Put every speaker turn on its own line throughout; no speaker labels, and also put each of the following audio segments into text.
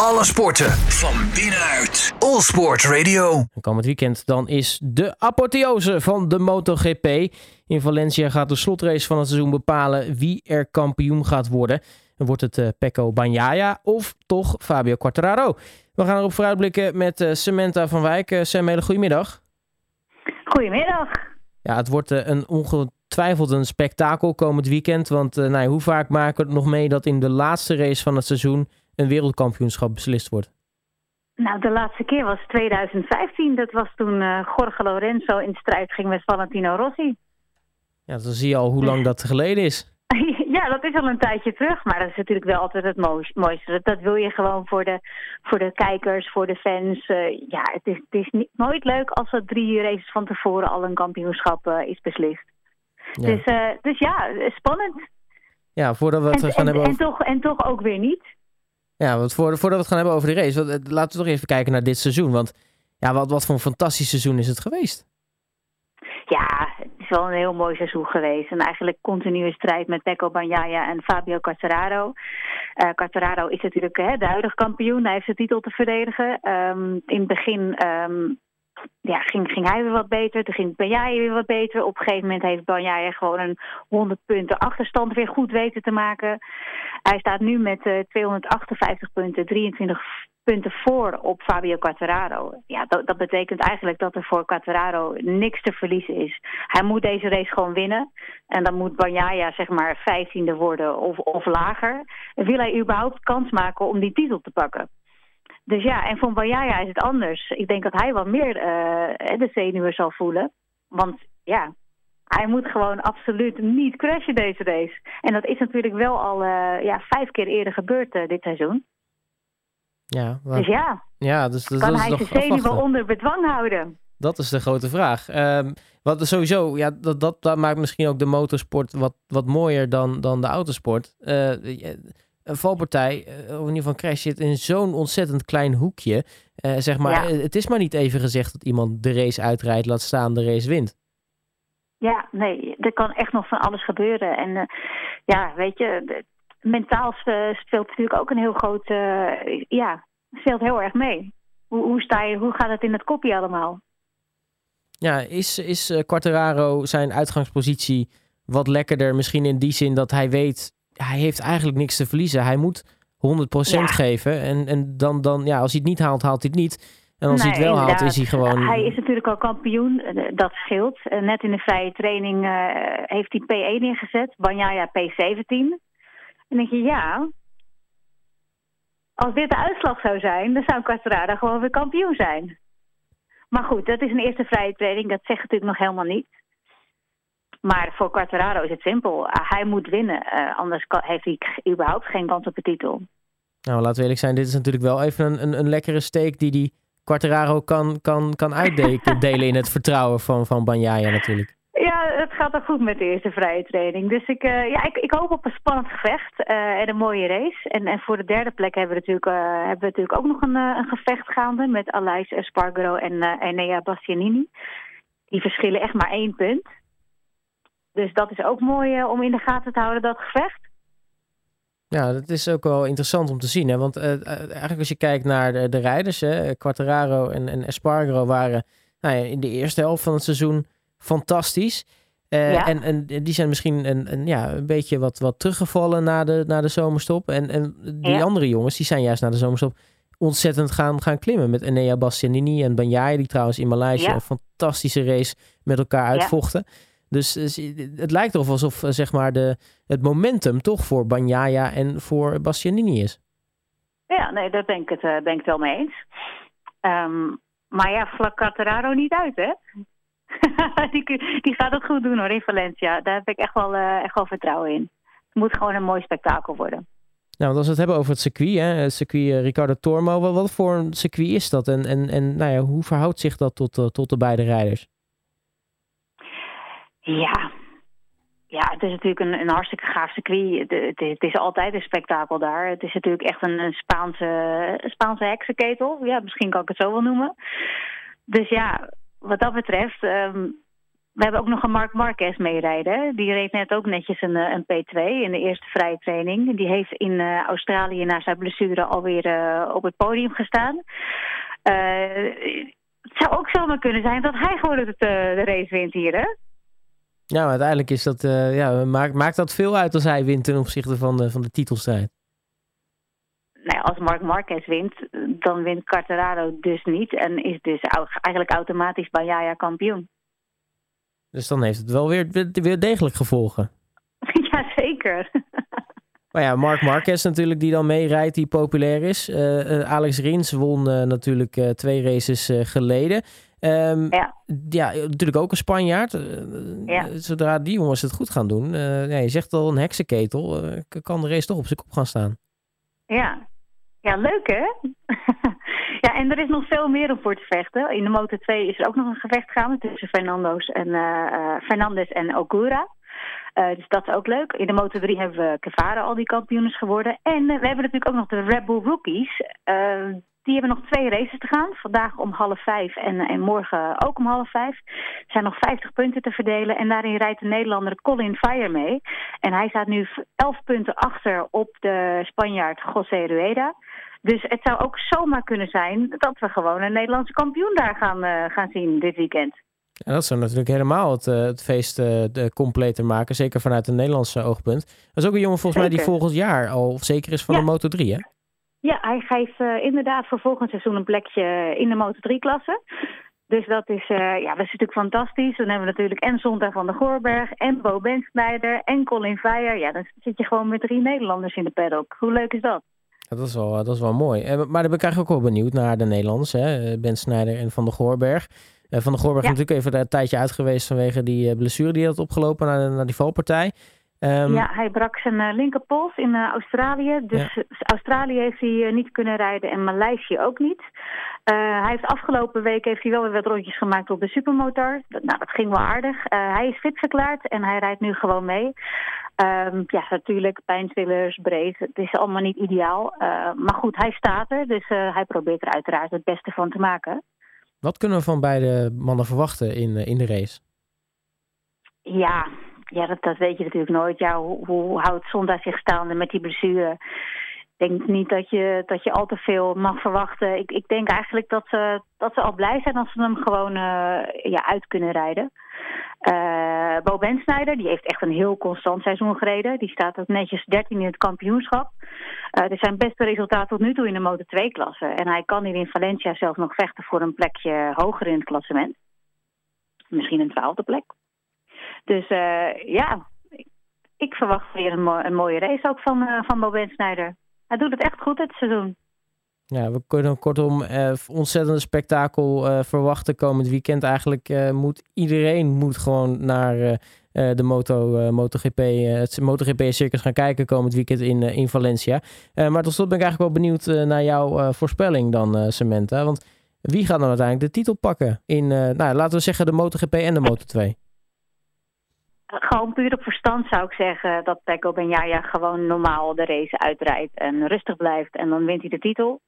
Alle sporten van binnenuit. All Sport Radio.
Komend weekend dan is de apotheose van de MotoGP. In Valencia gaat de slotrace van het seizoen bepalen wie er kampioen gaat worden. Wordt het uh, Pecco Bagnaia of toch Fabio Quartararo? We gaan erop vooruitblikken met uh, Samantha van Wijk. Uh, Sam, hele goedemiddag.
Goedemiddag.
Ja, het wordt een ongetwijfeld een spektakel komend weekend. Want nou, hoe vaak maken we het nog mee dat in de laatste race van het seizoen een wereldkampioenschap beslist wordt?
Nou, de laatste keer was 2015. Dat was toen uh, Jorge Lorenzo in strijd ging met Valentino Rossi.
Ja, dan zie je al hoe lang dat geleden is.
ja, dat is al een tijdje terug. Maar dat is natuurlijk wel altijd het mooiste. Dat wil je gewoon voor de, voor de kijkers, voor de fans. Uh, ja, het is, het is niet, nooit leuk als er drie races van tevoren al een kampioenschap uh, is beslist. Ja. Dus, dus ja, spannend.
Ja, voordat we het
en,
gaan
en,
hebben over...
En toch, en toch ook weer niet.
Ja, want voor, voordat we het gaan hebben over de race, laten we toch even kijken naar dit seizoen. Want ja, wat, wat voor een fantastisch seizoen is het geweest?
Ja, het is wel een heel mooi seizoen geweest. En eigenlijk continue strijd met Pecco Bagnaia en Fabio Quartararo. Uh, Quartararo is natuurlijk hè, de huidige kampioen. Hij heeft de titel te verdedigen. Um, in het begin um, ja, ging, ging hij weer wat beter. Toen ging Bagnaia weer wat beter. Op een gegeven moment heeft Bagnaia gewoon een 100 punten achterstand weer goed weten te maken. Hij staat nu met uh, 258 punten, 23 punten voor op Fabio Quartararo. Ja, dat, dat, betekent eigenlijk dat er voor Quartararo niks te verliezen is. Hij moet deze race gewoon winnen. En dan moet Bagnaia zeg maar vijftiende worden of, of lager. Wil hij überhaupt kans maken om die titel te pakken? Dus ja, en voor Bagnaia is het anders. Ik denk dat hij wat meer uh, de zenuwen zal voelen. Want ja, hij moet gewoon absoluut niet crashen deze race. En dat is natuurlijk wel al uh, ja, vijf keer eerder gebeurd uh, dit seizoen.
Ja,
maar... Dus ja,
ja dus, dus
kan
dat
hij
is
zijn zenuwen onder bedwang houden?
Dat is de grote vraag. Um, wat sowieso, ja, dat, dat, dat maakt misschien ook de motorsport wat, wat mooier dan, dan de autosport. Uh, een valpartij, of in ieder geval crash, zit in zo'n ontzettend klein hoekje. Uh, zeg maar, ja. het is maar niet even gezegd dat iemand de race uitrijdt, laat staan de race wint.
Ja, nee, er kan echt nog van alles gebeuren. En uh, ja, weet je, mentaal speelt natuurlijk ook een heel groot, uh, ja, speelt heel erg mee. Hoe, hoe, sta je, hoe gaat het in het kopje allemaal?
Ja, is, is Quartararo zijn uitgangspositie wat lekkerder? Misschien in die zin dat hij weet, hij heeft eigenlijk niks te verliezen. Hij moet 100% ja. geven. En, en dan, dan, ja, als hij het niet haalt, haalt hij het niet. En als
nee,
hij het wel
inderdaad.
haalt, is hij gewoon...
Hij is natuurlijk al kampioen, dat scheelt. Net in de vrije training uh, heeft hij P1 ingezet, Banjaya P17. En denk je, ja, als dit de uitslag zou zijn, dan zou Quartararo gewoon weer kampioen zijn. Maar goed, dat is een eerste vrije training, dat zegt natuurlijk nog helemaal niet. Maar voor Quartararo is het simpel. Hij moet winnen, uh, anders heeft hij überhaupt geen kans op de titel.
Nou, laten we eerlijk zijn, dit is natuurlijk wel even een, een, een lekkere steek die die Quartararo kan, kan, kan uitdelen in het vertrouwen van, van Banjaya natuurlijk.
Ja, het gaat er goed met de eerste vrije training. Dus ik, uh, ja, ik, ik hoop op een spannend gevecht uh, en een mooie race. En, en voor de derde plek hebben we natuurlijk, uh, hebben we natuurlijk ook nog een, een gevecht gaande met Alais Espargaro en Enea Bastianini. Die verschillen echt maar één punt. Dus dat is ook mooi om in de gaten te houden, dat gevecht.
Ja, dat is ook wel interessant om te zien. Hè? Want eigenlijk als je kijkt naar de, de rijders, hè, Quartararo en, en Espargaro waren nou ja, in de eerste helft van het seizoen fantastisch. Uh, ja. en, en die zijn misschien een, een, ja, een beetje wat, wat teruggevallen na de, na de zomerstop. En, en die ja. andere jongens, die zijn juist na de zomerstop ontzettend gaan, gaan klimmen. Met Enea Bastianini en Banjai, die trouwens in Maleisië ja. een fantastische race met elkaar uitvochten. Dus het lijkt erop alsof zeg maar de, het momentum toch voor Banjaya en voor Bastianini is.
Ja, nee, daar ben ik het, ben ik het wel mee eens. Um, maar ja, vlak Cateraro niet uit, hè? die, die gaat het goed doen hoor in Valencia. Daar heb ik echt wel, uh, echt wel vertrouwen in. Het moet gewoon een mooi spektakel worden.
Nou, want als we het hebben over het circuit, hè, het circuit Ricardo Tormo, wat, wat, voor een circuit is dat? En, en, en nou ja, hoe verhoudt zich dat tot, uh, tot de beide rijders?
Ja, ja, het is natuurlijk een, een hartstikke gaaf circuit. Het, is altijd een spektakel daar. Het is natuurlijk echt een, een Spaanse, Spaanse heksenketel. Ja, misschien kan ik het zo wel noemen. Dus ja, wat dat betreft, um, we hebben ook nog een Mark Marquez meerijden. Die reed net ook netjes een, een P2 in de eerste vrije training. Die heeft in Australië na zijn blessure alweer uh, op het podium gestaan. het zou ook zomaar kunnen zijn dat hij gewoon het, de race wint hier, hè?
Ja, maar uiteindelijk is dat, ja, maakt, maakt dat veel uit als hij wint ten opzichte van de, van de titelstrijd
nou, als Mark Marquez wint, dan wint Quartararo dus niet. En is dus eigenlijk automatisch Banjaya kampioen.
Dus dan heeft het wel weer, weer degelijk gevolgen.
Jazeker.
Maar ja, Mark Marquez natuurlijk die dan meerijdt, die populair is. Uh, Alex Rins won uh, natuurlijk uh, twee races geleden. Um, ja. ja, natuurlijk ook een Spanjaard. Ja. Zodra die jongens het goed gaan doen, ja, je zegt al een heksenketel, kan de race toch op zijn kop gaan staan.
Ja, ja, leuk hè? ja, en er is nog veel meer om voor te vechten. In de Motor 2 is er ook nog een gevecht gaan tussen Fernando's en, Fernandes en Ogura. Uh, dus dat is ook leuk. In de Motor 3 hebben we Kevara al die kampioens geworden. En we hebben natuurlijk ook nog de Red Bull Rookies. die hebben nog twee races te gaan. Vandaag om half vijf en, en morgen ook om half vijf. Er zijn nog 50 punten te verdelen. En daarin rijdt de Nederlander Colin Fire mee. En hij staat nu 11 punten achter op de Spanjaard José Rueda. Dus het zou ook zomaar kunnen zijn dat we gewoon een Nederlandse kampioen daar gaan, gaan zien dit weekend.
Ja, dat zou natuurlijk helemaal het, uh, het feest de completer maken. Zeker vanuit een Nederlandse oogpunt. Dat is ook een jongen volgens mij die volgend jaar al zeker is van de Moto 3, hè?
Ja, hij geeft inderdaad voor volgend seizoen een plekje in de Moto 3-klasse. Dus dat is, ja, dat is natuurlijk fantastisch. Dan hebben we natuurlijk en Zondag van de Goorberg en Bo Bensnijder en Colin Veijer. Ja, dan zit je gewoon met drie Nederlanders in de paddock. Hoe leuk is dat?
dat, is wel, dat is wel mooi. Eh, maar dan ben ik eigenlijk ook wel benieuwd naar de Nederlanders. Hè? Eh, ben Snijder en Van der Goorberg. Eh, van der Goorberg is natuurlijk even een tijdje uit geweest vanwege die blessure die hij had opgelopen naar, naar die valpartij.
Um, ja, hij brak zijn uh, linkerpols in Australië. Dus Australië heeft hij niet kunnen rijden en Maleisië ook niet. hij heeft afgelopen week heeft hij wel weer wat rondjes gemaakt op de supermotor. Dat, nou, dat ging wel aardig. hij is fit verklaard en hij rijdt nu gewoon mee. Um, ja, natuurlijk, pijnstillers, breed. Het is allemaal niet ideaal. maar goed, hij staat er, dus hij probeert er uiteraard het beste van te maken.
Wat kunnen we van beide mannen verwachten in, in de race?
Ja, ja, dat, dat weet je natuurlijk nooit. Ja, hoe, hoe houdt Zonda zich staande met die blessure? Ik denk niet dat je, dat je al te veel mag verwachten. Ik, ik denk eigenlijk dat ze, dat ze al blij zijn als ze hem gewoon uh, ja, uit kunnen rijden. Uh, Bo Bensnijder, die heeft echt een heel constant seizoen gereden. Die staat ook netjes 13 in het kampioenschap. Uh, dit zijn beste resultaten tot nu toe in de Motor 2-klasse. En hij kan hier in Valencia zelf nog vechten voor een plekje hoger in het klassement. Misschien een twaalfde plek. Dus uh, ja, ik verwacht weer een, mo een, mooie race ook van, uh, van Boben Snijder. Hij doet het echt goed dit seizoen.
Ja, we kunnen kortom uh, ontzettende spektakel uh, verwachten komend weekend. Eigenlijk moet iedereen moet gewoon naar de Moto, MotoGP, het MotoGP-circus gaan kijken komend weekend in, in Valencia. maar tot slot ben ik eigenlijk wel benieuwd naar jouw voorspelling dan, Samantha. Want wie gaat dan uiteindelijk de titel pakken in, nou, laten we zeggen, de MotoGP en de Moto2?
Gewoon puur op verstand zou ik zeggen dat Pecco Benjaya gewoon normaal de race uitrijdt en rustig blijft en dan wint hij de titel.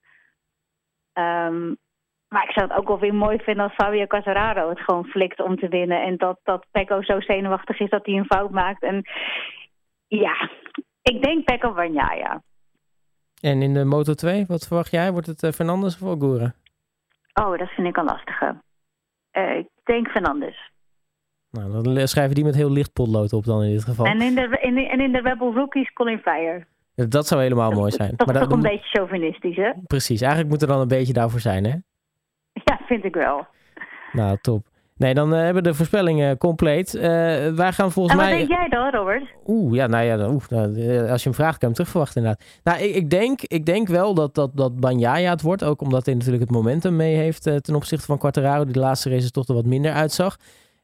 Um, maar ik zou het ook wel weer mooi vinden als Fabio Casararo het gewoon flikt om te winnen. En dat, dat Pecco zo zenuwachtig is dat hij een fout maakt. En ja, ik denk Pecco Benjaya.
En in de Moto 2, wat verwacht jij? Wordt het uh, Fernandes of Ogura?
Oh, dat vind ik een lastige. Uh, ik denk Fernandes.
Nou, dan schrijven die met heel licht potlood op dan in dit geval.
En in de, in de, en in de Rebel Rookies Colin Fire.
Dat zou helemaal mooi zijn.
Dat, maar is toch een beetje chauvinistisch, hè?
Precies, eigenlijk moet er dan een beetje daarvoor zijn, hè?
Vind ik wel.
Nou, top. Nee, dan uh, hebben we de voorspellingen compleet. Uh, wij gaan volgens
en
mij...
wat denk jij dan, Robert?
Oeh, ja, nou ja, oeh, nou, eh, als je hem vraagt, kan je hem terugverwachten inderdaad. Nou, ik, ik, denk, ik denk wel dat, dat, dat Banjaya het wordt. Ook omdat hij natuurlijk het momentum mee heeft ten opzichte van Quartararo. Die de laatste races toch er wat minder uitzag.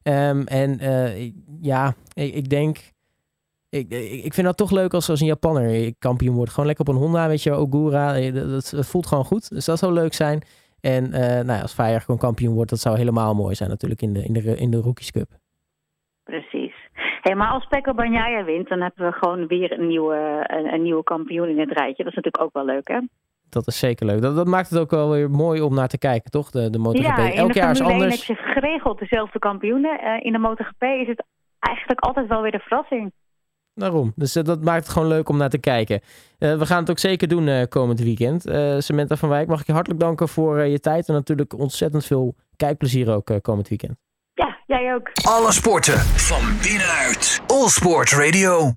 Um, en ja, ik, ik denk... Ik, ik, vind dat toch leuk als, als een Japanner kampioen wordt. Gewoon lekker op een Honda, weet je, Ogura. Eh, dat, dat, voelt gewoon goed. Dus dat zou leuk zijn. En uh, nou ja, als Feyenoord gewoon kampioen wordt, dat zou helemaal mooi zijn natuurlijk in de, in de, in de Rookies Cup.
Precies. Hey, maar als Pekka Banjaya wint, dan hebben we gewoon weer een nieuwe, een, een, nieuwe kampioen in het rijtje. Dat is natuurlijk ook wel leuk, hè?
dat is zeker leuk. Dat, dat maakt het ook wel weer mooi om naar te kijken, toch? De, de MotoGP.
Ja,
Elk jaar is
Formule 1
anders.
heb je geregeld dezelfde kampioenen. Eh, in de MotoGP is het eigenlijk altijd wel weer de verrassing.
Daarom. Dus eh, dat maakt het gewoon leuk om naar te kijken. Eh, we gaan het ook zeker doen eh, komend weekend. Eh Samantha van Wijk, mag ik je hartelijk danken voor je tijd. En natuurlijk ontzettend veel kijkplezier ook eh, komend weekend.
Ja, jij ook.
Alle sporten van binnenuit. All Sport Radio.